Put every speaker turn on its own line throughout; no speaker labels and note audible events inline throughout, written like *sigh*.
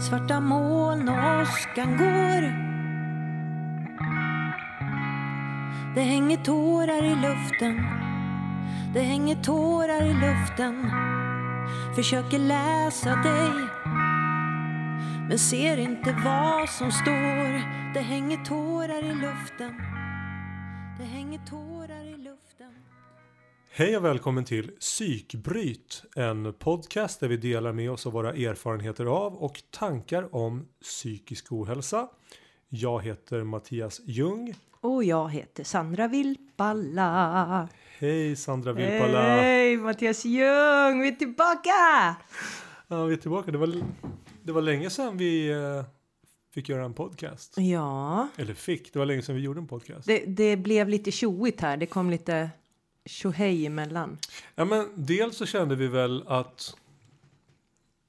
Svarta moln och åskan går. Det hänger tårar i luften. Det hänger tårar i luften. Försöker läsa dig Men ser inte vad som står. Det hänger tårar i luften. Det hänger tårar i luften
Hej och välkommen till Psykbryt, en podcast där vi delar med oss av våra erfarenheter av och tankar om psykisk ohälsa. Jag heter Mattias Ljung.
Och jag heter Sandra Vilpalla.
Hej Sandra Vilpala!
Hej Mattias Ljung, vi är tillbaka!
Ja, vi är tillbaka. Det var, det var länge sedan vi eh, fick göra en podcast.
Ja,
Eller fick, det var länge sedan vi gjorde en podcast.
det, det blev lite tjoigt här. Det kom lite tjohej emellan.
Ja, men dels så kände vi väl att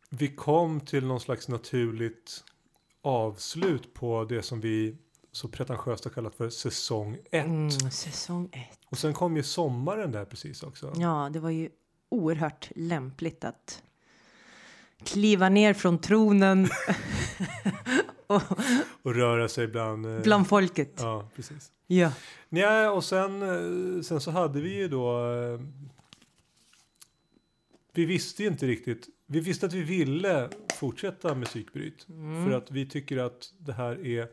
vi kom till någon slags naturligt avslut på det som vi så pretentiöst har kallat för säsong 1.
Mm, säsong ett.
Och sen kom ju sommaren där precis också.
Ja, det var ju oerhört lämpligt att kliva ner från tronen *laughs* *laughs* och,
röra sig bland... eh,
bland folket.
Ja, precis.
Ja.
Nej, och sen, eh, sen så hade vi ju då... eh, Vi visste ju inte riktigt. Vi visste att vi ville fortsätta med psykbryt. För att vi tycker att det här är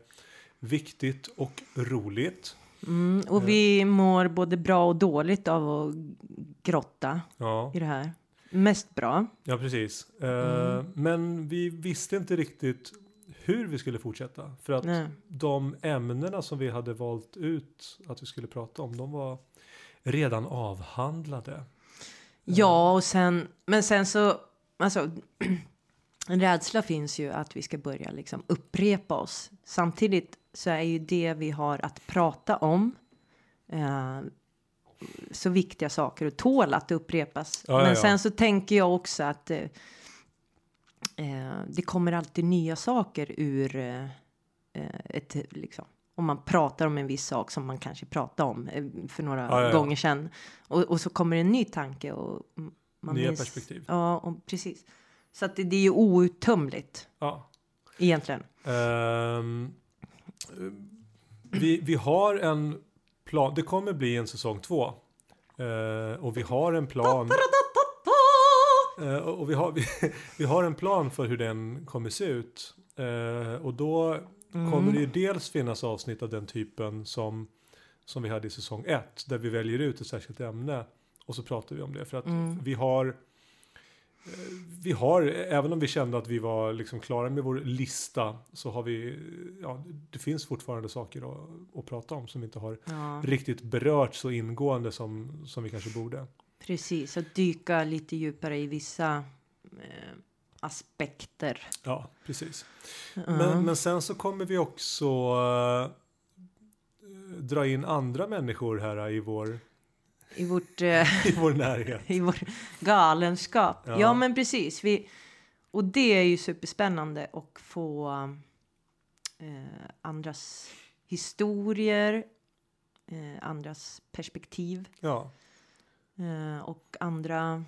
viktigt och roligt.
Mm, och vi mår både bra och dåligt av att grotta
Ja,
i det här. Mest bra.
ja precis. Eh, Men vi visste inte riktigt hur vi skulle fortsätta. För att
Nej.
de ämnena som vi hade valt ut att vi skulle prata om, de var redan avhandlade.
Ja, och sen, men sen så, alltså, *clears throat* en rädsla finns ju att vi ska börja liksom upprepa oss. Samtidigt så är ju det vi har att prata om eh, så viktiga saker och tål att upprepas.
Ja, ja,
men
ja.
sen så tänker jag också att eh, eh, det kommer alltid nya saker ur eh, eh, ett liksom. Om man pratar om en viss sak som man kanske pratade om eh, för några
Ja, ja,
gånger sedan. Och, och så kommer en ny tanke och man
Nya
minns-
perspektiv.
Ja, och precis. Så att det, det är ju outtömligt
Ja.
egentligen.
Ehm, vi, vi har en plan. Det kommer bli en säsong två. Eh, och vi har en plan. Eh, och vi har, vi, *laughs* vi har en plan för hur den kommer se ut. Eh, och då kommer det ju dels finnas avsnitt av den typen som, som vi hade i säsong ett. Där vi väljer ut ett särskilt ämne. Och så pratar vi om det. För att vi har eh, vi har, även om vi kände att vi var liksom klara med vår lista, så har vi, ja, det finns fortfarande saker att, att prata om som inte har
Ja,
riktigt berört så ingående som, som vi kanske borde.
Precis. Att dyka lite djupare i vissa eh, aspekter.
Ja, precis. Men, men sen så kommer vi också eh, dra in andra människor här i vår,
I vårt... *laughs* Eh,
i vår närhet. *laughs*
i vår galenskap. Ja.
Ja.
men precis. Vi, och det är ju superspännande att få eh, andras historier, eh, andras perspektiv
Ja,
och andra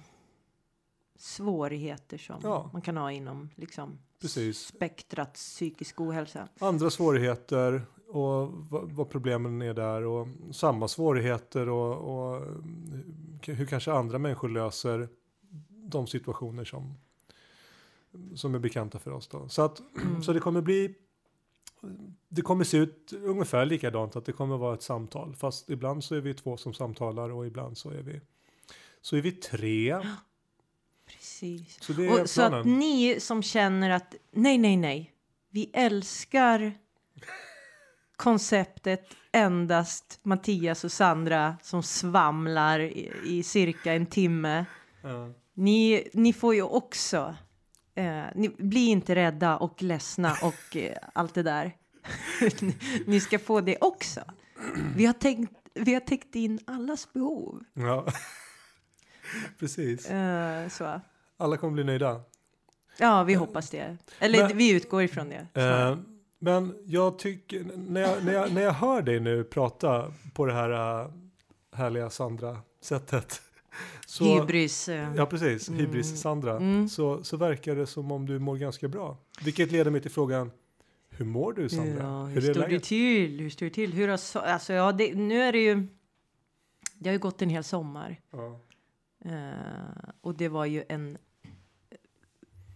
svårigheter som
Ja.
man kan ha inom liksom,
precis.
spektrat psykisk ohälsa.
Andra svårigheter och vad, problemen är där och samma svårigheter och, och mm, hur kanske andra människor löser de situationer som, som är bekanta för oss. Då. Så, att, *clears throat* så det kommer bli det kommer se ut ungefär likadant att det kommer vara ett samtal fast ibland så är vi två som samtalar och ibland så är vi så är vi tre.
Precis.
Så det är
Och så att ni som känner att nej, nej, nej, vi älskar konceptet endast Mattias och Sandra som svamlar i, i cirka en timme.
Ja.
Ni, ni får ju också, eh, ni, bli inte rädda och ledsna och eh, allt det där. ni, *laughs* ni ska få det också. Vi har, tänkt, vi har täckt in allas behov.
Ja. *laughs* Precis.
Eh, så.
Alla kommer bli nöjda.
Ja, vi hoppas det. Eller
Men-
vi utgår ifrån det.
Eh, men jag tycker, när jag, när, jag, när jag hör dig nu prata på det här eh, härliga Sandra-sättet. Så,
Hybris. eh,
Ja, precis. Hybris
Mm.
Sandra.
Mm.
Så, så verkar det som om du mår ganska bra. Vilket leder mig till frågan, hur mår du Sandra?
Ja, hur,
hur
står det till? Hur står det till? Hur har, alltså, ja, det, nu är det ju... Det har ju gått en hel sommar.
Ja.
Eh, och det var ju en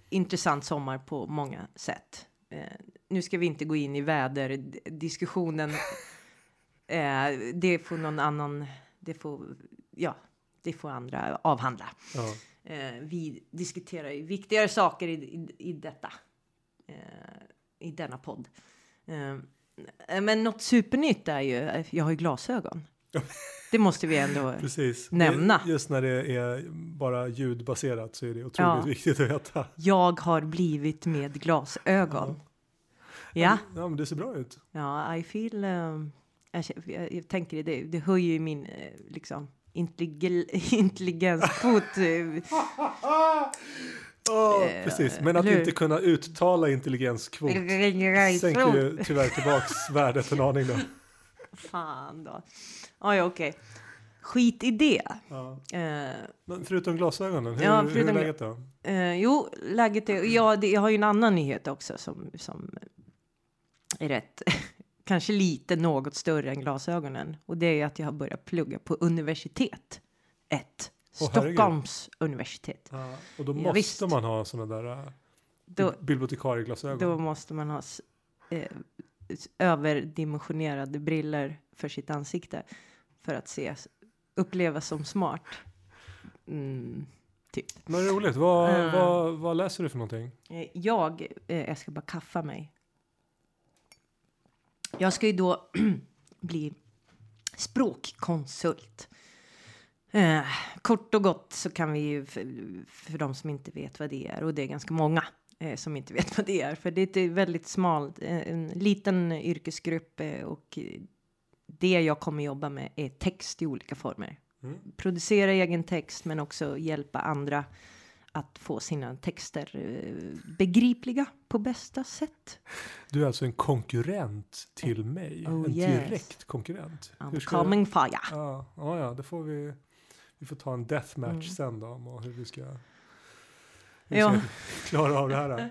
intressant sommar på många sätt. Eh, nu ska vi inte gå in i väderdiskussionen. *laughs* Eh, det får någon annan... Det får, ja, det får andra avhandla.
Ja.
Eh, vi diskuterar ju viktigare saker i, i, i detta. Eh, I denna podd. Eh, men något supernytt är ju, jag har ju glasögon. *laughs* Det måste vi ändå...
Precis.
Nämna.
Just när det är bara ljudbaserat så är det otroligt
Ja.
viktigt att veta.
Jag har blivit med glasögon. Ja,
Ja, men det ser bra ut.
ja, I feel... Um, jag, jag, jag tänker det, det höjer ju min liksom *laughs* intelligenskvot. *laughs*
Ja,
Eh,
precis. Men att
hur?
inte kunna uttala intelligenskvot sänker ju tyvärr tillbaks *laughs* värdet en aning då.
Fan då. Ja, ja, okej. Skit i det.
Ja. Men förutom glasögonen, hur,
Ja,
hur
förutom
är
gla-
läget då?
Eh, jo, läget är... Ja, det, jag har ju en annan nyhet också som, som är rätt... kanske lite något större än glasögonen. Och det är att jag har börjat plugga på universitet. Ett.
Åh, herregud.
Stockholms universitet.
Ja, och då
Ja,
måste
visst.
man ha sådana där uh,
Då,
bibliotekarieglasögon.
då måste man ha eh, överdimensionerade briller för sitt ansikte. För att se, upplevas som smart. Mm, typ.
Men roligt, vad,
Mm.
vad, vad läser du för någonting?
Eh, Jag, eh, jag ska bara kaffa mig. Jag ska ju då *clears throat* bli språkkonsult. Eh, kort och gott så kan vi ju, för, för de som inte vet vad det är, och det är ganska många eh, som inte vet *laughs* vad det är, för det är ett väldigt smalt, eh, en liten yrkesgrupp eh, och det jag kommer jobba med är text i olika former.
Mm.
Producera egen text men också hjälpa andra att få sina texter eh, begripliga på bästa sätt.
Du är alltså en konkurrent till mig.
Oh,
en
yes.
direkt konkurrent.
I'm coming fire.
Ja, ja, ja, det får vi. Vi får ta en deathmatch
Mm.
sen då om hur vi ska, hur
Ja.
ska *laughs* klara av det här.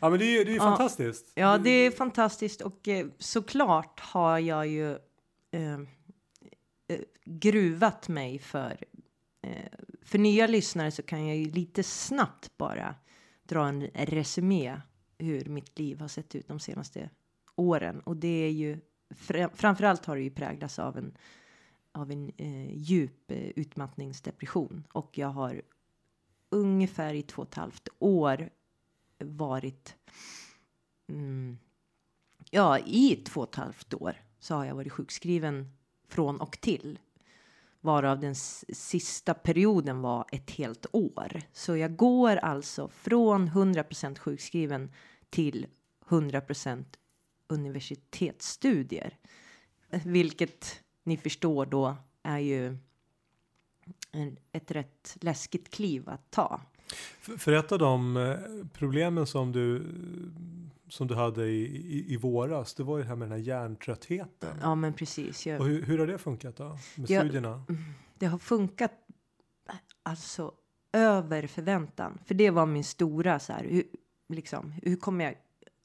Ja, men det är ju det är ju
Ja.
fantastiskt.
Ja, det är fantastiskt och eh, såklart har jag ju eh, eh, gruvat mig för Eh, för nya lyssnare så kan jag ju lite snabbt bara dra en resumé hur mitt liv har sett ut de senaste åren och det är ju framförallt har det ju präglats av en av en eh, djup eh, utmattningsdepression och jag har ungefär i två och ett halvt år varit mm, ja, i två och ett halvt år så har jag varit sjukskriven från och till. Varav den sista perioden var ett helt år. Så jag går alltså från 100% sjukskriven till 100% universitetsstudier. Vilket ni förstår då är ju ett rätt läskigt kliv att ta.
För, för ett av de eh, problemen som du, som du hade i, i, i våras, det var ju det här med den här hjärntröttheten.
Ja, men precis. Jag,
Och hur, hur har det funkat då? Med
Ja,
studierna?
det har funkat alltså över förväntan. För det var min stora så här, hur, liksom, hur kommer jag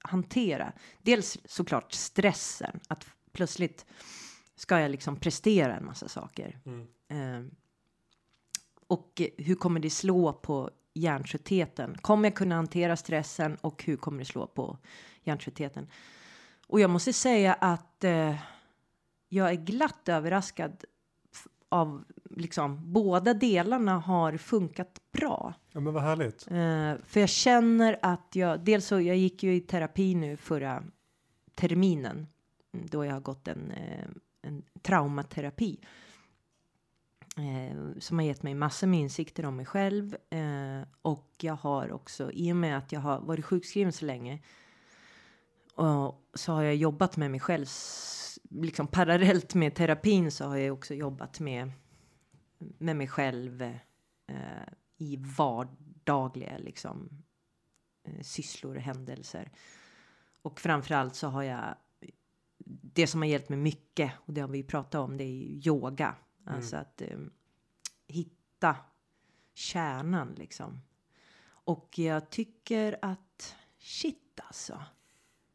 hantera? Dels såklart stressen, att plötsligt ska jag liksom prestera en massa saker.
Mm.
Eh, och hur kommer det slå på hjärntröttheten? Kommer jag kunna hantera stressen och hur kommer det slå på hjärntröttheten? Och jag måste säga att eh, jag är glatt överraskad av liksom båda delarna har funkat bra.
Ja, men vad härligt.
Eh, för jag känner att jag, dels så jag gick ju i terapi nu förra terminen då jag har gått en, eh, en traumaterapi. Eh, som har gett mig massor med insikter om mig själv. Eh, och jag har också, i och med att jag har varit sjukskriven så länge. Och så har jag jobbat med mig själv. Liksom parallellt med terapin så har jag också jobbat med, med mig själv. Eh, i vardagliga liksom, eh, sysslor och händelser. Och framförallt så har jag det som har hjälpt mig mycket och det har vi pratat om det är yoga.
Mm.
Alltså att eh, hitta kärnan liksom. Och jag tycker att shit alltså.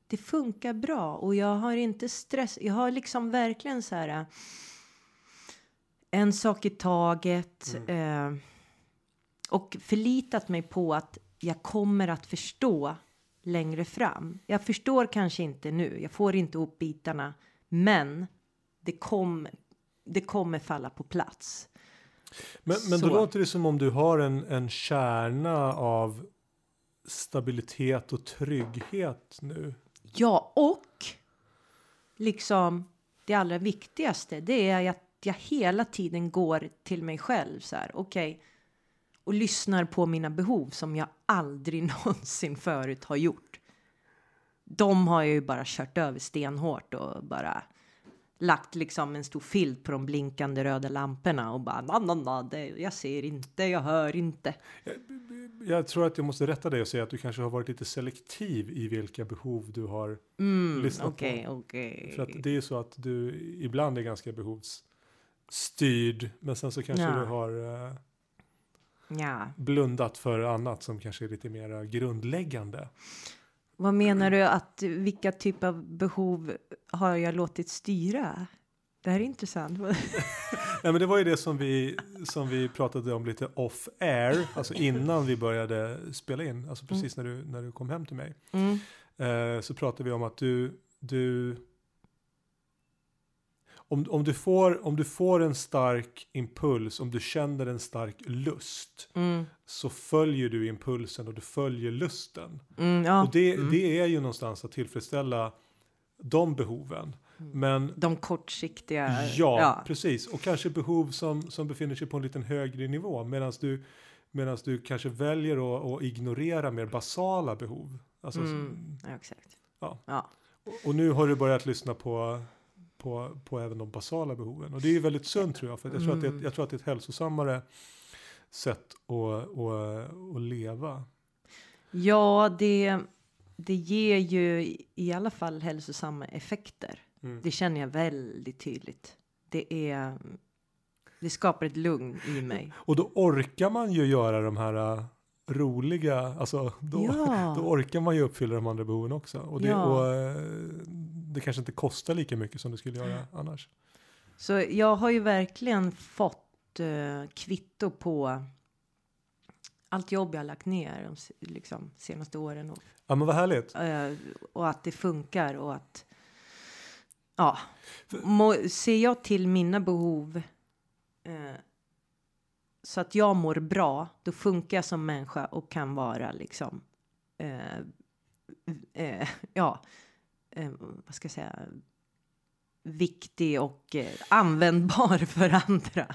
Det funkar bra och jag har inte stress. Jag har liksom verkligen så här. En sak i taget. Eh, och förlitat mig på att jag kommer att förstå längre fram. Jag förstår kanske inte nu. Jag får inte ihop bitarna. Men det, kom, det kommer falla på plats.
Men, men då låter det som om du har en, en kärna av stabilitet och trygghet nu.
Ja, och liksom det allra viktigaste, det är att jag hela tiden går till mig själv så här, okej, och lyssnar på mina behov som jag aldrig *laughs* någonsin förut har gjort. De har jag ju bara kört över stenhårt och bara lagt liksom en stor filt på de blinkande röda lamporna och bara na, na, na, det, jag ser inte, jag hör inte.
Jag tror att jag måste rätta dig och säga att du kanske har varit lite selektiv i vilka behov du har
Mm,
lyssnat
Okej,
på.
okej.
För att det är så att du ibland är ganska behovsstyrd. Men sen så kanske
Ja.
du har eh,
Ja.
blundat för annat som kanske är lite mer grundläggande.
Vad menar du att vilka typ av behov har jag låtit styra? Det här är intressant. *laughs*
Nej, men det var ju det som vi, som vi pratade om lite off air, alltså innan vi började spela in, alltså precis när, du, när du kom hem till mig.
Mm.
Eh, så pratade vi om att du, du om, om, du får, om du får en stark impuls, om du känner en stark lust,
Mm.
så följer du impulsen och du följer lusten.
Mm, ja.
Och det,
Mm.
det är ju någonstans att tillfredsställa de behoven. Men
De kortsiktiga.
Ja, precis. Och kanske behov som, som befinner sig på en liten högre nivå. Medan du, medans du kanske väljer att, att ignorera mer basala behov. Alltså,
Mm. ja exakt.
Ja.
ja.
och, och nu har du börjat lyssna på, på, på även de basala behoven. Och det är ju väldigt sunt tror jag. För jag, tror att det,
Mm.
jag tror att det är ett hälsosammare sätt att, att, att leva.
Ja, det, det ger ju i- alla fall hälsosamma effekter.
Mm.
Det känner jag väldigt tydligt. Det är. Det skapar ett lugn i mig.
Och då orkar man ju göra de här äh, roliga, alltså då,
Ja. *laughs*
då orkar man ju uppfylla de andra behoven också. Och det,
Ja.
och, eh, det kanske inte kostar lika mycket som det skulle göra annars.
Så jag har ju verkligen fått eh, kvitto på allt jobb jag har lagt ner de liksom, senaste åren. Och,
Ja men vad härligt.
eh, och att det funkar och att... Ja. Må, ser jag till mina behov eh, så att jag mår bra, då funkar jag som människa och kan vara liksom... Eh, eh, *laughs* ja, eh, vad ska jag säga? Viktig och eh, användbar *laughs* för andra.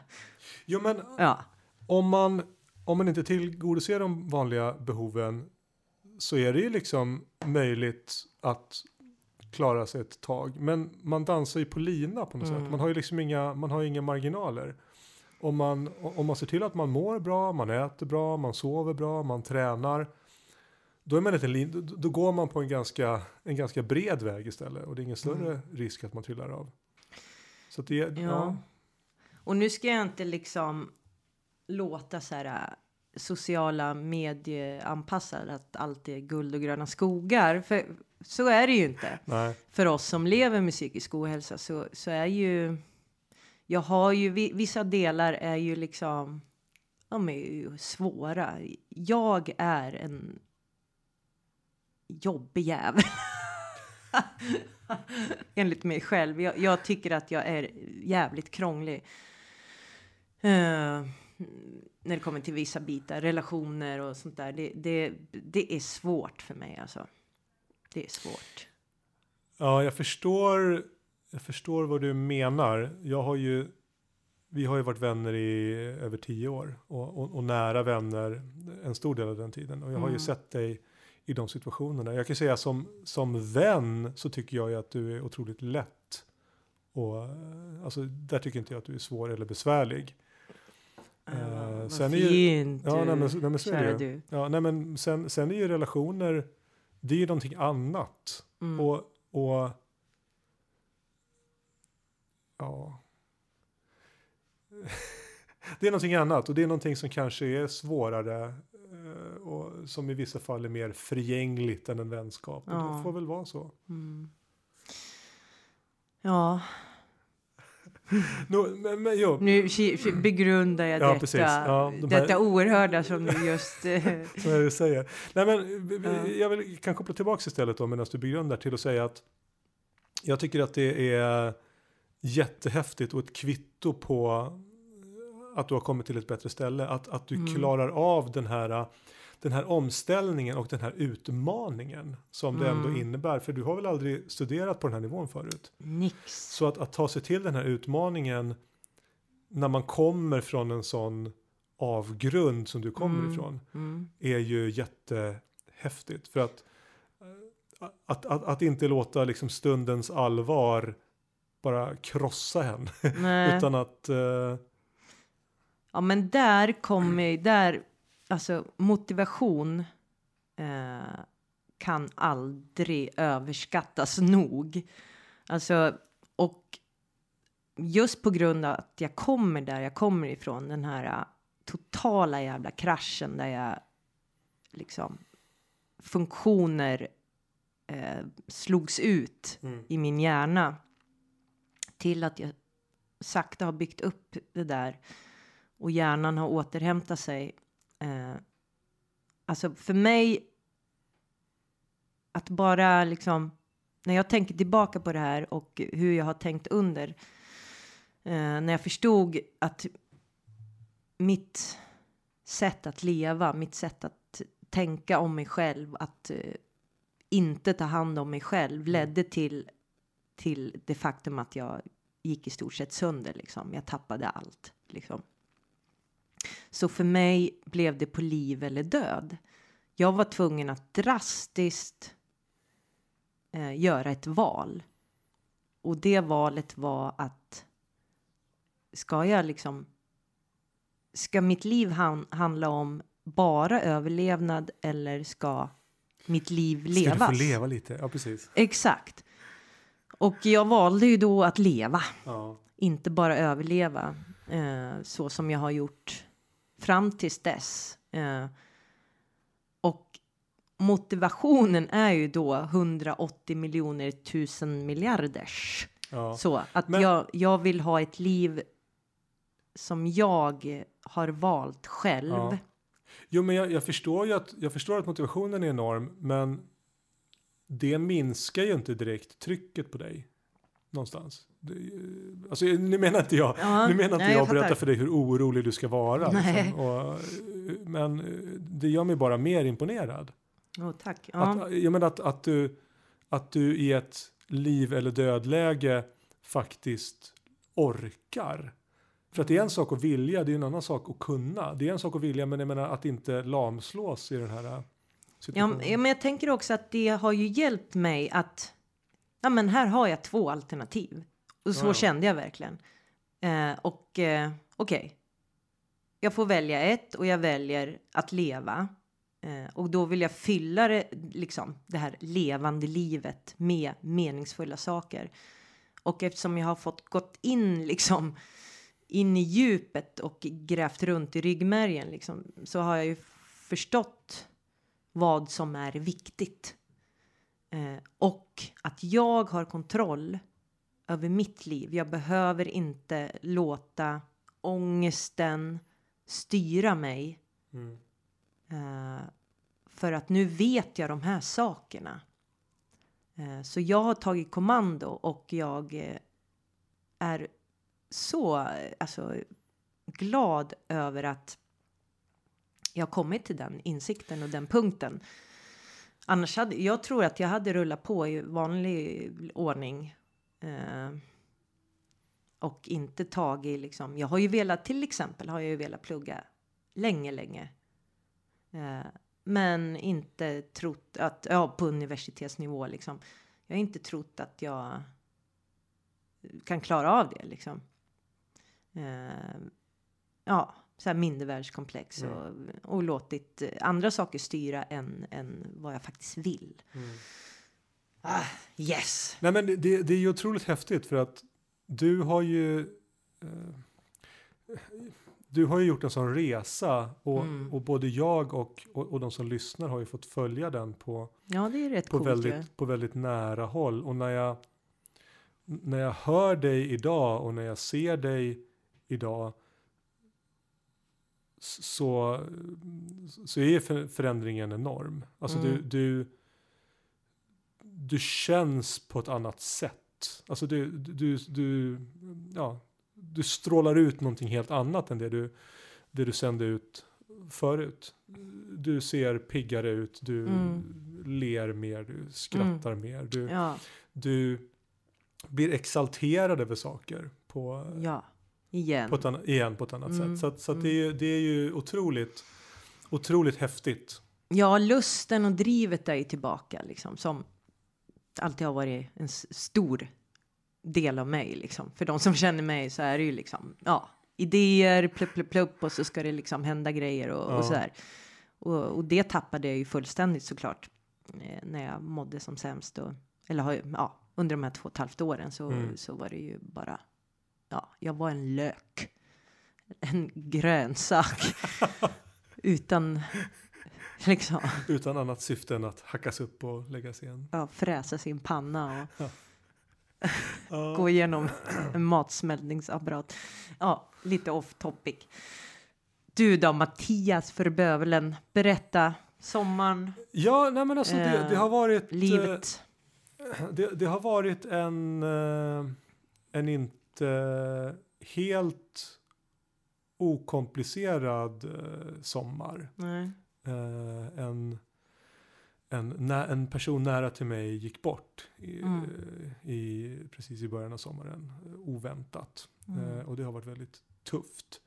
Jo men
Ja.
om man, om man inte tillgodoser de vanliga behoven så är det ju liksom möjligt att klara sig ett tag. Men man dansar ju på lina på något
Mm.
sätt. Man har ju liksom inga, man har inga marginaler. Om man, om man ser till att man mår bra, man äter bra, man sover bra, man tränar. Då, är man lin- då, då går man på en ganska, en ganska bred väg istället. Och det är ingen större risk att man trillar av. Så att det, ja.
Ja. Och nu ska jag inte liksom låta så här äh, sociala medieanpassad att allt är guld och gröna skogar. För så är det ju inte.
Nej.
För oss som lever med psykisk ohälsa så, så är ju... Jag har ju vi- vissa delar är ju liksom... De är ju svåra. Jag är en jobbig jävel. *laughs* Enligt mig själv. Jag, jag tycker att jag är jävligt krånglig. Eh, när det kommer till vissa bitar, relationer och sånt där. Det, det, det är svårt för mig alltså. Det är svårt.
Ja, jag förstår, jag förstår vad du menar. Jag har ju, vi har ju varit vänner i över tio år och, och, och nära vänner en stor del av den tiden. Och jag har ju
Mm.
sett dig i de situationerna. Jag kan säga som, som vän så tycker jag ju att du är otroligt lätt. Och, eh, alltså, där tycker inte jag att du är svår eller besvärlig. Eh,
Uh, vad
sen är ju-
fint
Ja, nej, men, nej, men så är det ju. Ja, nej, men sen, sen är ju relationer, det är ju någonting annat.
Mm.
Och, och ja. *laughs* det är någonting annat och det är någonting som kanske är svårare och som i vissa fall är mer förgängligt än en vänskap.
Ja.
Det får väl vara så.
Mm. Ja, *laughs*
No, men, men, jo,
nu begrundar jag
Ja,
detta,
precis. Ja, de här-
detta oerhörda som du just... *laughs* eh,
som jag säger. Nej, men,
Ja.
Jag vill, kan koppla tillbaka istället då medan du begrundar till att säga att jag tycker att det är jättehäftigt och ett kvitto på att du har kommit till ett bättre ställe. Att, att du
Mm.
klarar av den här, den här omställningen och den här utmaningen som det ändå
Mm.
innebär. För du har väl aldrig studerat på den här nivån förut?
Nix.
Så att, att ta sig till den här utmaningen när man kommer från en sån avgrund som du kommer
Mm.
ifrån
Mm.
är ju jättehäftigt. För att, eh, att, att, att inte låta liksom stundens allvar bara krossa en.
Nej. *laughs*
Utan att, eh,
Ja, men där kommer där, alltså motivation eh, kan aldrig överskattas nog. Alltså, och just på grund av att jag kommer där jag kommer ifrån, den här eh, totala jävla kraschen där jag liksom funktioner eh, slogs ut
Mm.
i min hjärna till att jag sakta har byggt upp det där och hjärnan har återhämtat sig. Eh, alltså för mig att bara liksom när jag tänker tillbaka på det här och hur jag har tänkt under eh, när jag förstod att mitt sätt att leva, mitt sätt att tänka om mig själv, att eh, inte ta hand om mig själv ledde till till det faktum att jag gick i stort sett sönder liksom. Jag tappade allt liksom. Så för mig blev det på liv eller död. Jag var tvungen att drastiskt eh, göra ett val. Och det valet var att ska jag liksom ska mitt liv han, handla om bara överlevnad eller ska mitt liv
ska
levas?
du få leva lite? Ja, precis.
Exakt. Och jag valde ju då att leva,
Ja.
inte bara överleva eh, så som jag har gjort fram tills dess. Eh, och motivationen är ju då 180 miljoner tusen miljarders.
Ja.
Så att
Men-
jag, jag vill ha ett liv som jag har valt själv.
Ja. Jo, men jag, jag, förstår ju att, jag förstår att motivationen är enorm, men det minskar ju inte direkt trycket på dig någonstans. Det, alltså, nu menar inte jag,
Ja,
nu menar inte
nej,
jag
jag
berätta för dig hur orolig du ska vara. Liksom, och, men eh, det gör mig bara mer imponerad.
Åh, tack. Ja.
Att, jag menar att, att, du, att du i ett liv eller dödläge faktiskt orkar. För att det är en sak att vilja, det är en annan sak att kunna. Det är en sak att vilja, men jag menar att inte lamslås i den här
Ja,
situationen.
ja, men jag tänker också att det har ju hjälpt mig att ja, men här har jag två alternativ. Och så
ja.
kände jag verkligen. Eh, och eh, okej, jag får välja ett och jag väljer att leva. Eh, och då vill jag fylla det, liksom, det här levande livet med meningsfulla saker. Och eftersom jag har fått gått in liksom in i djupet och grävt runt i ryggmärgen liksom, så har jag ju förstått vad som är viktigt. Eh, och att jag har kontroll över mitt liv. Jag behöver inte låta ångesten styra mig.
Mm.
Eh, för att nu vet jag de här sakerna. Eh, så jag har tagit kommando och jag eh, är så alltså, glad över att jag har kommit till den insikten och den punkten. Annars hade jag tror att jag hade rullat på i vanlig ordning. Eh, och inte tagit liksom. Jag har ju velat till exempel har jag ju velat plugga länge, länge. Eh, men inte trott att ja, på universitetsnivå liksom. Jag har inte trott att jag kan klara av det liksom. Eh, ja, så här mindervärdeskomplex
Mm.
och, och låtit eh, andra saker styra än, än vad jag faktiskt vill.
Mm.
Ah, yes!
Nej, men det, det, är ju otroligt häftigt för att du har ju... Eh, du har ju gjort en sån resa och,
Mm.
och både jag och, och, och de som lyssnar har ju fått följa den på,
Ja, det är rätt
på,
coolt
väldigt, på väldigt nära håll. Och när jag, när jag hör dig idag och när jag ser dig idag så, så är för- förändringen enorm. Alltså du,
Mm.
du, du känns på ett annat sätt. Alltså du, du, du, ja, du strålar ut någonting helt annat än det du, det du sände ut förut. Du ser piggare ut, du
Mm.
ler mer, du skrattar mer. Du,
Ja,
du blir exalterad över saker på,
ja. Igen.
på ett annat, igen på ett annat
Mm,
sätt. Så, att, så att
mm.
det, är, ju- det är ju otroligt, otroligt häftigt.
Ja, lusten och drivet är ju tillbaka liksom som alltid har varit en stor del av mig liksom. För de som *laughs* känner mig så är det ju liksom ja, idéer, plupp, plupp, plupp och så ska det liksom hända grejer och,
Ja.
och så där. Och, och det tappade jag ju fullständigt såklart eh, när jag mådde som sämst och eller har, ja, under de här två och ett halvt åren så,
Mm.
så var det ju bara ja, jag var en lök. En grönsak. *laughs* Utan liksom
Utan annat syfte än att hackas upp och läggas igen.
ja, fräsa sin panna och *laughs* *laughs*
Ja.
gå igenom en matsmältningsapparat. Ja, lite off topic. Du då Mattias för bövelen, berätta sommaren,
Ja, nej men alltså det, det har varit... eh,
livet. *clears throat*
Det, det har varit en, eh, en inte helt okomplicerad eh, sommar. Eh, en, en, en person nära till mig gick bort i,
Mm.
eh, i, precis i början av sommaren. eh, Oväntat.
Mm.
Eh, och det har varit väldigt tufft.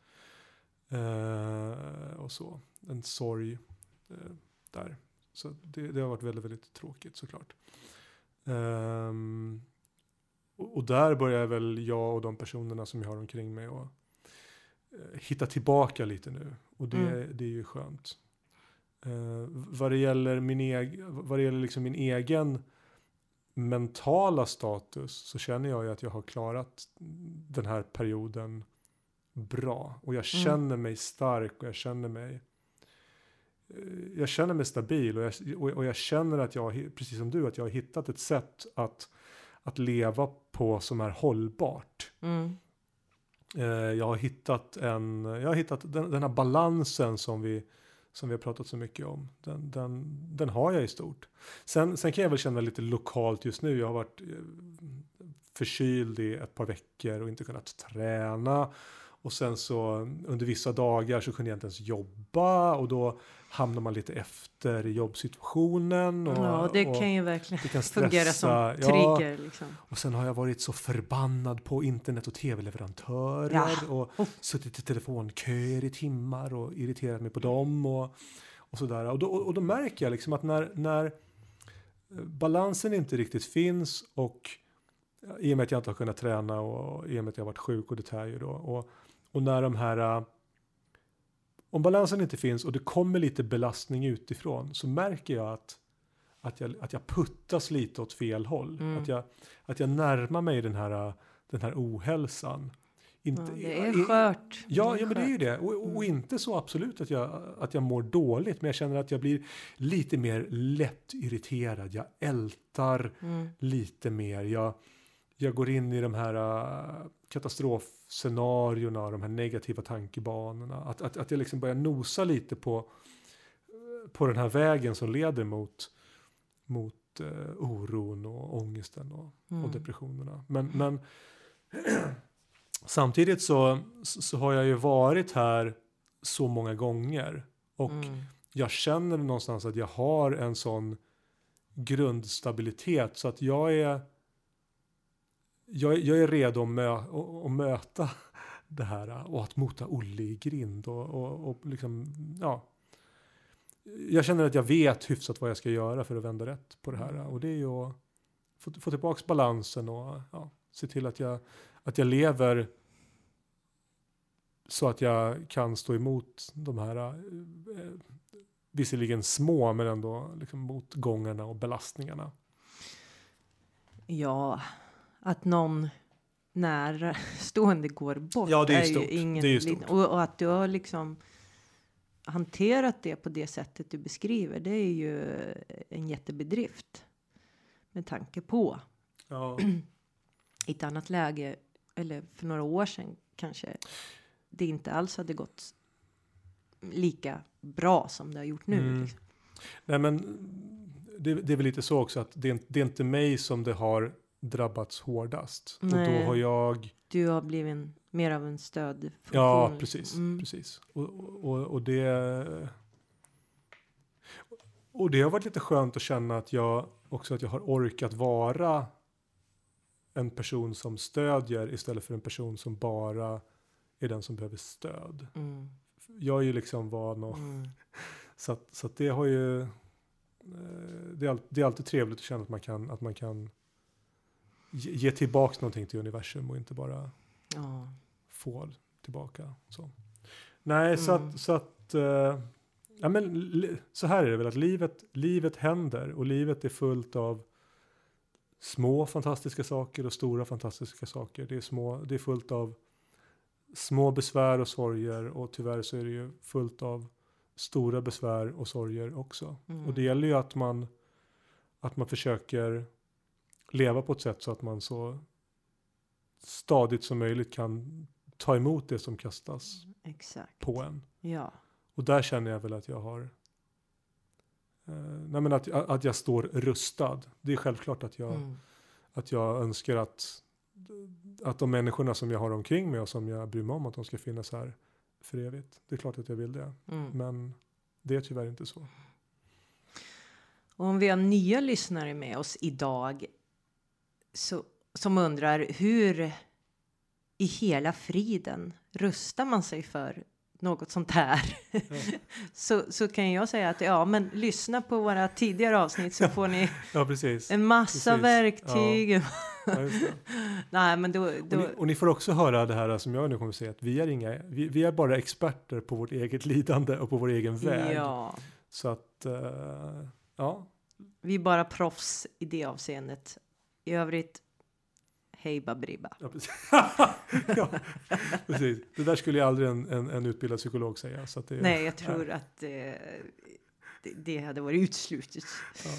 Eh, och så. En sorg eh, där. Så det, det har varit väldigt, väldigt tråkigt såklart. Ehm, och, och där börjar väl jag och de personerna som jag har omkring mig och eh, hitta tillbaka lite nu. Och det,
Mm.
det är ju skönt. Uh, vad det gäller, min, eg, vad det gäller liksom min egen mentala status så känner jag ju att jag har klarat den här perioden bra. Och jag
Mm.
känner mig stark och jag känner mig eh, jag känner mig stabil och jag, och, och jag känner att jag, precis som du, att jag har hittat ett sätt att, att leva på som är hållbart.
Mm.
Eh, jag har hittat en, jag har hittat den, den här balansen som vi, som vi har pratat så mycket om. Den, den, den har jag i stort. Sen, sen kan jag väl känna lite lokalt just nu. Jag har varit eh, förkyld i ett par veckor och inte kunnat träna. Och sen så under vissa dagar så kunde jag inte ens jobba och då hamnar man lite efter i jobbsituationen. Och,
Ja, det
och
kan ju verkligen
det kan *laughs*
fungera som
stressa. Ja,
trigger liksom.
och sen har jag varit så förbannad på internet och tv-leverantörer
Ja.
och
Oh.
suttit i telefonköer i timmar och irriterat mig på dem och, och sådär. Och då, och då märker jag liksom att när, när balansen inte riktigt finns och ja, i och med att jag inte har kunnat träna och i och med att jag har varit sjuk och det tär ju då. Och, och när de här äh, om balansen inte finns och det kommer lite belastning utifrån så märker jag att, att, jag, att jag puttas lite åt fel håll.
Mm.
Att, jag, att jag närmar mig den här, den här ohälsan.
Ja,
Inte,
det är skört.
Ja,
är
ja men det är ju det. Och, och
Mm.
inte så absolut att jag, att jag mår dåligt, men jag känner att jag blir lite mer lätt irriterad. Jag ältar
Mm.
lite mer. Jag, jag går in i de här uh, katastrofscenarierna, de här negativa tankebanorna. Att, att, att jag liksom börjar nosa lite på, på den här vägen som leder mot, mot uh, oron och ångesten och,
Mm.
och depressionerna. Men, men *clears throat* samtidigt så, så har jag ju varit här så många gånger. Och
Mm.
jag känner någonstans att jag har en sån grundstabilitet så att jag är jag, är- jag är redo att, mö, att, att möta *laughs* det här och att mota Olle i grind och, och, och liksom, ja. Jag känner att jag vet hyfsat vad jag ska göra för att vända rätt på det här och det är ju att få, få tillbaks balansen och ja, se till att jag, att jag lever så att jag kan stå emot de här eh, visserligen små men ändå liksom motgångarna och belastningarna.
Ja, att någon närstående går bort.
Ja, det är
ju
stort.
ingen
Det är ju stort.
Och, och att du har liksom hanterat det på det sättet du beskriver, det är ju en jättebedrift. Med tanke på
Ja, *clears throat*
i ett annat läge, eller för några år sedan kanske det inte alls hade gått lika bra som det har gjort nu.
Mm.
Liksom.
nej men det, det är väl lite så också att det är, det är inte mig som det har drabbats hårdast. Och
Nej.
då har jag
Du har blivit en, mer av en stödfunktion.
Ja, precis.
Mm.
precis. Och, och, och det... Och det har varit lite skönt att känna att jag också att jag har orkat vara en person som stödjer istället för en person som bara är den som behöver stöd.
Mm.
Jag är ju liksom van och
Mm. *laughs*
så att, så att det har ju eh, det är, det är alltid trevligt att känna att man kan att man kan ge, ge tillbaks någonting till universum och inte bara
Ja.
få tillbaka. Så. Nej, så
Mm.
att, så, att eh, ja, men, så här är det väl att livet, livet händer och livet är fullt av små fantastiska saker och stora fantastiska saker. Det är, små, det är fullt av små besvär och sorger och tyvärr så är det ju fullt av stora besvär och sorger också.
Mm.
Och det gäller ju att man, att man försöker leva på ett sätt så att man så stadigt som möjligt kan ta emot det som kastas
Exakt.
på en.
Ja.
Och där känner jag väl att jag har eh, nej men att, att jag står rustad. Det är självklart att jag,
Mm.
att jag önskar att, att de människorna som jag har omkring mig och som jag bryr mig om att de ska finnas här för evigt. Det är klart att jag vill det.
Mm.
Men det är tyvärr inte så.
Och om vi har nya lyssnare med oss idag så, som undrar hur i hela friden rustar man sig för något sånt här? *laughs* så, så kan jag säga att ja, men lyssna på våra tidigare avsnitt så får ni
Ja,
en massa
Precis.
verktyg.
Ja, det. *laughs*
Nej, men då,
Och,
då
ni, och ni får också höra det här som jag nu kommer att säga att vi är, inga, vi, vi är bara experter på vårt eget lidande och på vår egen väg.
ja,
Så att, eh, ja,
vi är bara proffs i det avseendet. I övrigt, hej babribba.
Ja, precis. *laughs* ja, precis. Det där skulle ju aldrig en, en, en utbildad psykolog säga. Så det,
Nej, jag tror att eh, det, det hade varit uteslutet.
Ja.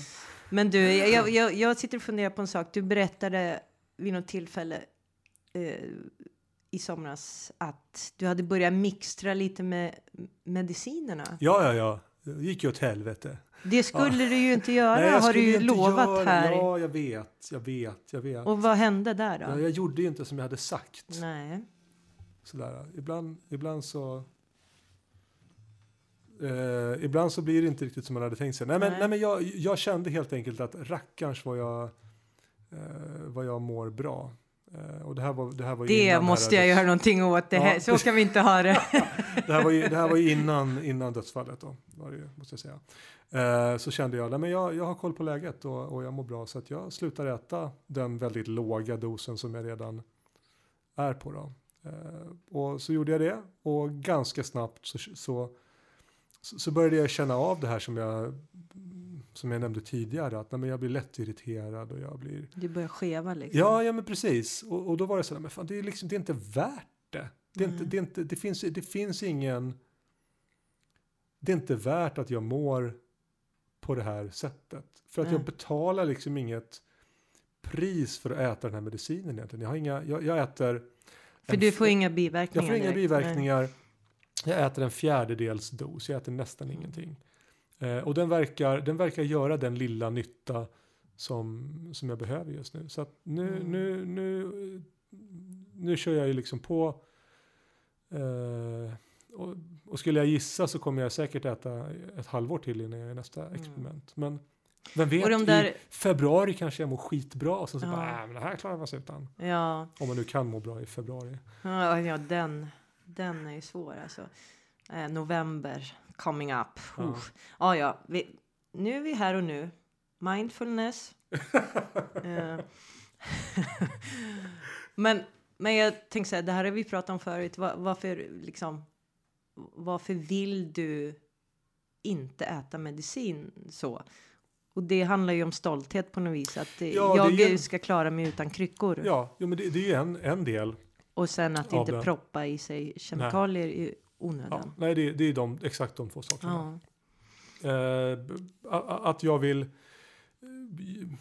Men du, jag, jag- jag, jag sitter och funderar på en sak. Du berättade vid något tillfälle eh, i somras att du hade börjat mixtra lite med medicinerna.
Ja, ja, ja. Gick ju åt helvete.
Det skulle du ju inte göra,
jag
har du ju lovat
göra-
här.
Ja, jag vet, jag vet, jag vet.
Och vad hände där då?
Ja, jag gjorde ju inte som jag hade sagt.
Nej.
Sådär. Ibland, ibland så... Eh, ibland så blir det inte riktigt som man hade tänkt sig. Nej, men,
Nej.
nej. men jag, jag kände helt enkelt att rackarns vad jag, eh, vad jag mår bra. Eh, och det här var, det här var
Det måste
här
jag göra någonting åt. Det
Ja,
här, så
precis.
kan vi inte ha det. *laughs*
Det här var ju, det här var innan, innan dödsfallet då, var det ju, måste jag säga. Eh, så kände jag, nej men jag, jag har koll på läget och, och jag mår bra så att jag slutar äta den väldigt låga dosen som jag redan är på då. Eh, och så gjorde jag det och ganska snabbt så, så, så började jag känna av det här som jag, som jag nämnde tidigare, att nej, jag blir lätt irriterad och jag blir
Du börjar skeva liksom.
Ja, ja men precis. Och, och då var det så där, men fan, det är, liksom, det är inte värt det. Det, är inte,
Nej.
det, är inte, det, finns, det finns ingen... Det är inte värt att jag mår på det här sättet. För att jag
Nej.
betalar liksom inget pris för att äta den här medicinen egentligen. Jag, har inga, jag, jag äter...
För du får inga biverkningar
Jag får inga
direkt.
biverkningar. Jag äter en fjärdedels dos. Jag äter nästan
Mm.
ingenting. Eh, och den verkar, den verkar göra den lilla nytta som, som jag behöver just nu. Så nu,
Mm.
nu, nu, nu kör jag ju liksom på. Eh, och, och skulle jag gissa så kommer jag säkert äta ett halvår till innan jag gör nästa
Mm.
experiment. Men vem vet,
Och de där-
i februari kanske jag mår skitbra och sen så
Ja.
bara, äh, men det här klarar man sig utan.
Ja,
Om man nu kan må bra i februari.
ja, ja den, den är ju svår alltså. Eh, november coming up.
Ja.
Ja, ja, ja vi, nu är vi här och nu. Mindfulness. *laughs* Eh, *laughs* men, men jag tänkte säga, det här har vi pratat om förut. Va- Varför, liksom, varför vill du inte äta medicin så? Och det handlar ju om stolthet på något vis. Att
Ja,
jag
ju-
ska klara mig utan kryckor.
Ja, jo, men det, det är ju en, en del.
Och sen att inte
det.
proppa i sig kemikalier i
Ja,
onödan.
nej, det, det är de, exakt de två sakerna.
Ja.
Eh, att jag vill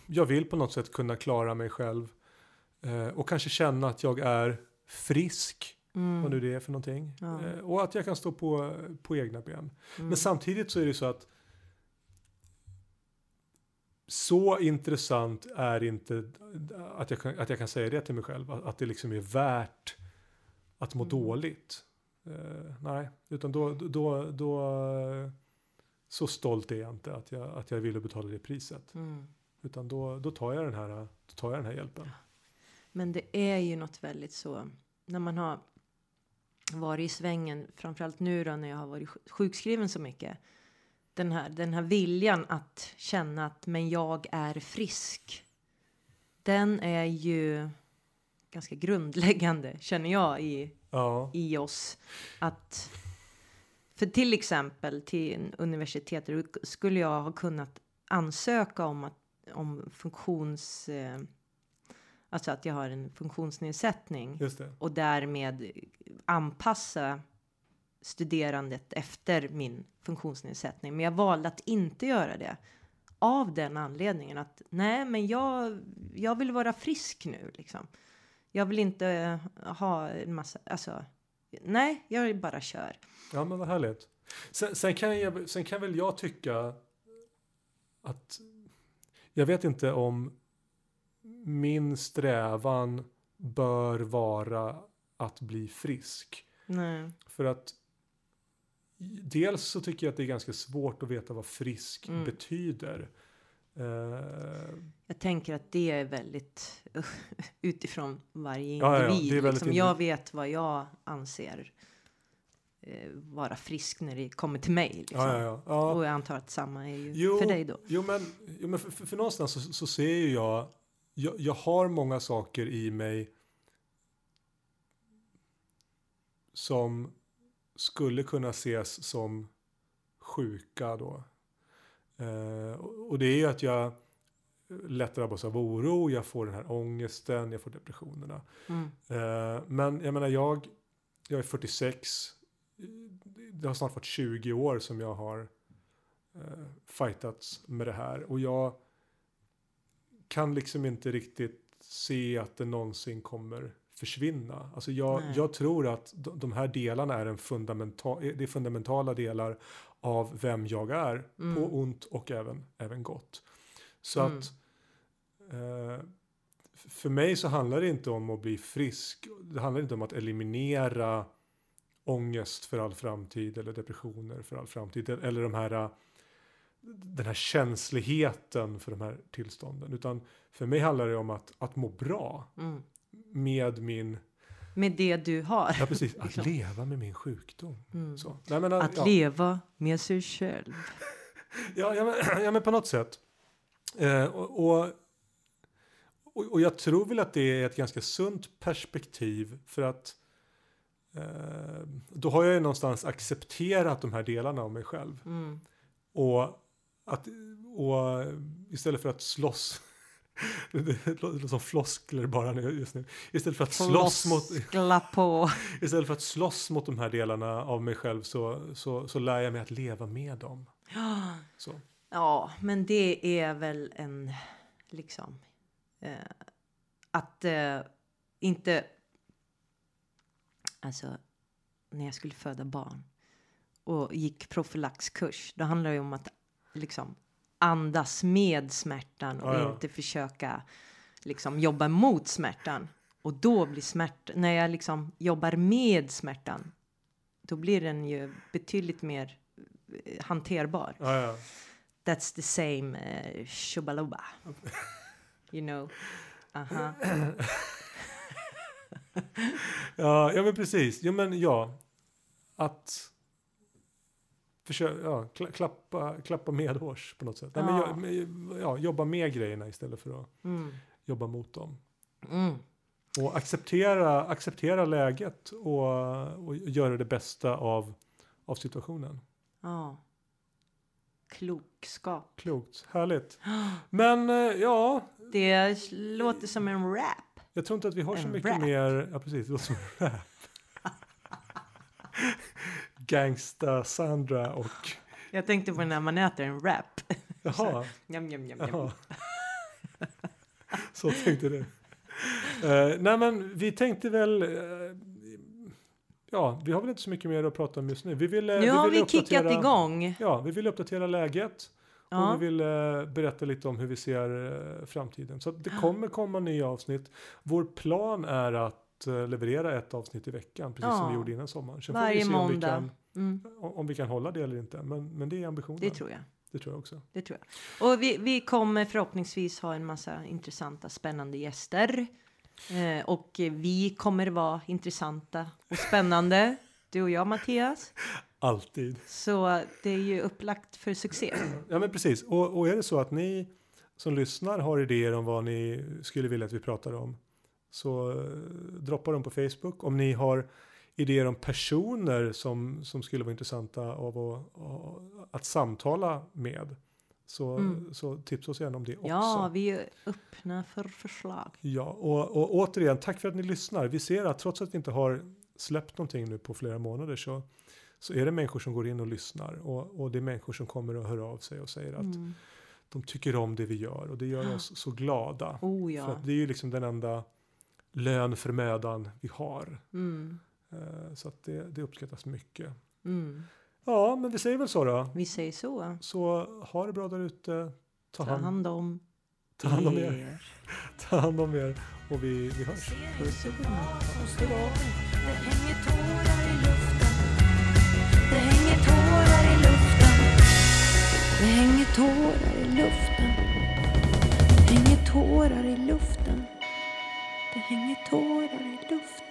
jag vill på något sätt kunna klara mig själv eh, och kanske känna att jag är frisk,
Mm.
vad nu det är för någonting.
Ja.
Eh, och att jag kan stå på, på egna ben.
Mm.
Men samtidigt så är det så att så intressant är inte att jag kan, att jag kan säga det till mig själv, att, att det liksom är värt att må
Mm.
dåligt. Eh, nej, utan då, då, då, så stolt är jag inte att jag, att jag ville betala det priset.
Mm.
Utan då, då, tar jag den här, då tar jag den här hjälpen.
Men det är ju något väldigt så när man har varit i svängen, framförallt nu då när jag har varit sj- sjukskriven så mycket. Den här, den här viljan att känna att men jag är frisk. Den är ju ganska grundläggande känner jag i,
Ja,
i oss. Att för till exempel till universitetet skulle jag ha kunnat ansöka om att om funktions eh, alltså att jag har en funktionsnedsättning och därmed anpassa studerandet efter min funktionsnedsättning. Men jag valde att inte göra det av den anledningen att nej, men jag, jag vill vara frisk nu liksom. Jag vill inte eh, ha en massa, alltså nej, jag bara kör.
Ja, men vad härligt. Sen, sen, kan jag, sen kan väl jag tycka att jag vet inte om min strävan bör vara att bli frisk.
Nej.
För att dels så tycker jag att det är ganska svårt att veta vad frisk
Mm.
betyder. Eh,
Jag tänker att det är väldigt *laughs* utifrån varje
Ja, ja, ja,
individ. liksom.
individ-
Jag vet vad jag anser eh, vara frisk när det kommer till mig. Liksom.
ja. ja.
Och jag antar att samma är ju
Jo,
för dig då.
Jo, men, jo, men för, för, för någonstans så, så ser ju jag, jag, jag har många saker i mig som skulle kunna ses som sjuka då. Eh, och, det är ju att jag lätt drabbas av oro, jag får den här ångesten, jag får depressionerna.
Mm.
Eh, men jag menar, jag, jag är 46. Det har snart varit 20 år som jag har eh, fightats med det här. Och jag kan liksom inte riktigt se att det någonsin kommer försvinna. Alltså jag, jag tror att de, de här delarna är en fundamental, det är fundamentala delar av vem jag är.
Mm.
På ont och även, även gott. Så
Mm.
att eh, för mig så handlar det inte om att bli frisk. Det handlar inte om att eliminera ångest för all framtid eller depressioner för all framtid. Eller de här, eh, den här känsligheten för de här tillstånden. Utan för mig handlar det om att, att må bra
Mm.
med min,
Med det du har.
ja precis, att
Liksom.
leva med min sjukdom.
Mm.
Nej, men,
Att
ja.
leva med sig själv. *laughs*
Ja, ja, men, *clears throat* ja men på något sätt. Eh, och, och, och, och jag tror väl att det är ett ganska sunt perspektiv för att eh, då har jag ju någonstans accepterat de här delarna av mig själv.
Mm.
Och, att, och istället för att slåss det låter som floskler bara nu just nu. Istället för att slåss mot,
på. *laughs*
istället för att slåss mot de här delarna av mig själv så, så, så lär jag mig att leva med dem. *gasps* Så.
Ja, men det är väl en liksom eh, att eh, inte. Alltså när jag skulle föda barn och gick profylaxkurs, då handlar det ju om att liksom andas med smärtan och
Ja,
inte försöka liksom jobba mot smärtan. Och då blir smärta, när jag liksom jobbar med smärtan, då blir den ju betydligt mer eh, hanterbar.
Ja, ja.
That's the same uh, shubaluba. you know. Aha.
Ja, ja men precis. Ja, men ja. Att försöka, ja, kla- klappa, klappa medhårs på något sätt. Nej, men,
Ja.
ja. Men, ja, jobba med grejerna istället för att
Mm.
jobba mot dem.
Mm.
Och acceptera, acceptera läget och, och göra det bästa av, av situationen.
Ja. klokskap.
Klokt, härligt. *gasps* Men eh, ja,
Det låter som en rap.
jag tror inte att vi har så
En
mycket
rap.
mer. Ja, precis. Det låter som en rap. Gangsta Sandra och...
Jag tänkte på när man äter en rap.
Jaha. *laughs*
Njam, njam, njam, njam.
Jaha. Så tänkte du. Eh, nej men vi tänkte väl... eh, ja, vi har väl inte så mycket mer att prata om just nu. Vi ville,
Nu har
ville
vi kickat igång.
Ja, vi vill uppdatera läget.
Ja.
Och vi vill eh, berätta lite om hur vi ser eh, framtiden. Så det kommer komma nya avsnitt. Vår plan är att eh, leverera ett avsnitt i veckan. Precis som
Ja.
vi gjorde innan sommaren. Sen får
Varje
vi se om vi, kan,
Mm,
om vi kan hålla det eller inte. Men, men det är ambitionen.
det tror jag.
Det tror jag också.
Det tror jag. Och vi, vi kommer förhoppningsvis ha en massa intressanta, spännande gäster. Eh, och vi kommer vara intressanta och spännande. Du och jag, Mattias. *laughs*
Alltid.
Så det är ju upplagt för succé. *clears throat*
Ja men precis. Och, och är det så att ni som lyssnar har idéer om vad ni skulle vilja att vi pratar om. Så eh, droppa dem på Facebook. Om ni har idéer om personer som, som skulle vara intressanta av att, att samtala med. Så,
Mm.
så tipsa oss gärna om det också.
Ja, vi är öppna för förslag.
Ja, och, och återigen, tack för att ni lyssnar. Vi ser att trots att vi inte har släppt någonting nu på flera månader så, så är det människor som går in och lyssnar. Och, och det är människor som kommer och hör av sig och säger att
Mm.
de tycker om det vi gör och det gör oss så glada.
Oh
För
ja.
att det är ju liksom den enda lön för mödan vi har.
Mm.
Eh, Så att det, det uppskattas mycket.
Mm.
Ja, men vi säger väl så då.
Vi säger så.
Så ha det bra där ute. Ta
Ta
hand,
hand om
ta hand om er. *laughs* Ta hand om er. Och vi, vi hörs.
Puss och. Det hänger tårar i luften. Det hänger tårar i luften. Det hänger tårar i luften. Det hänger tårar i luften. Det hänger tårar i luften.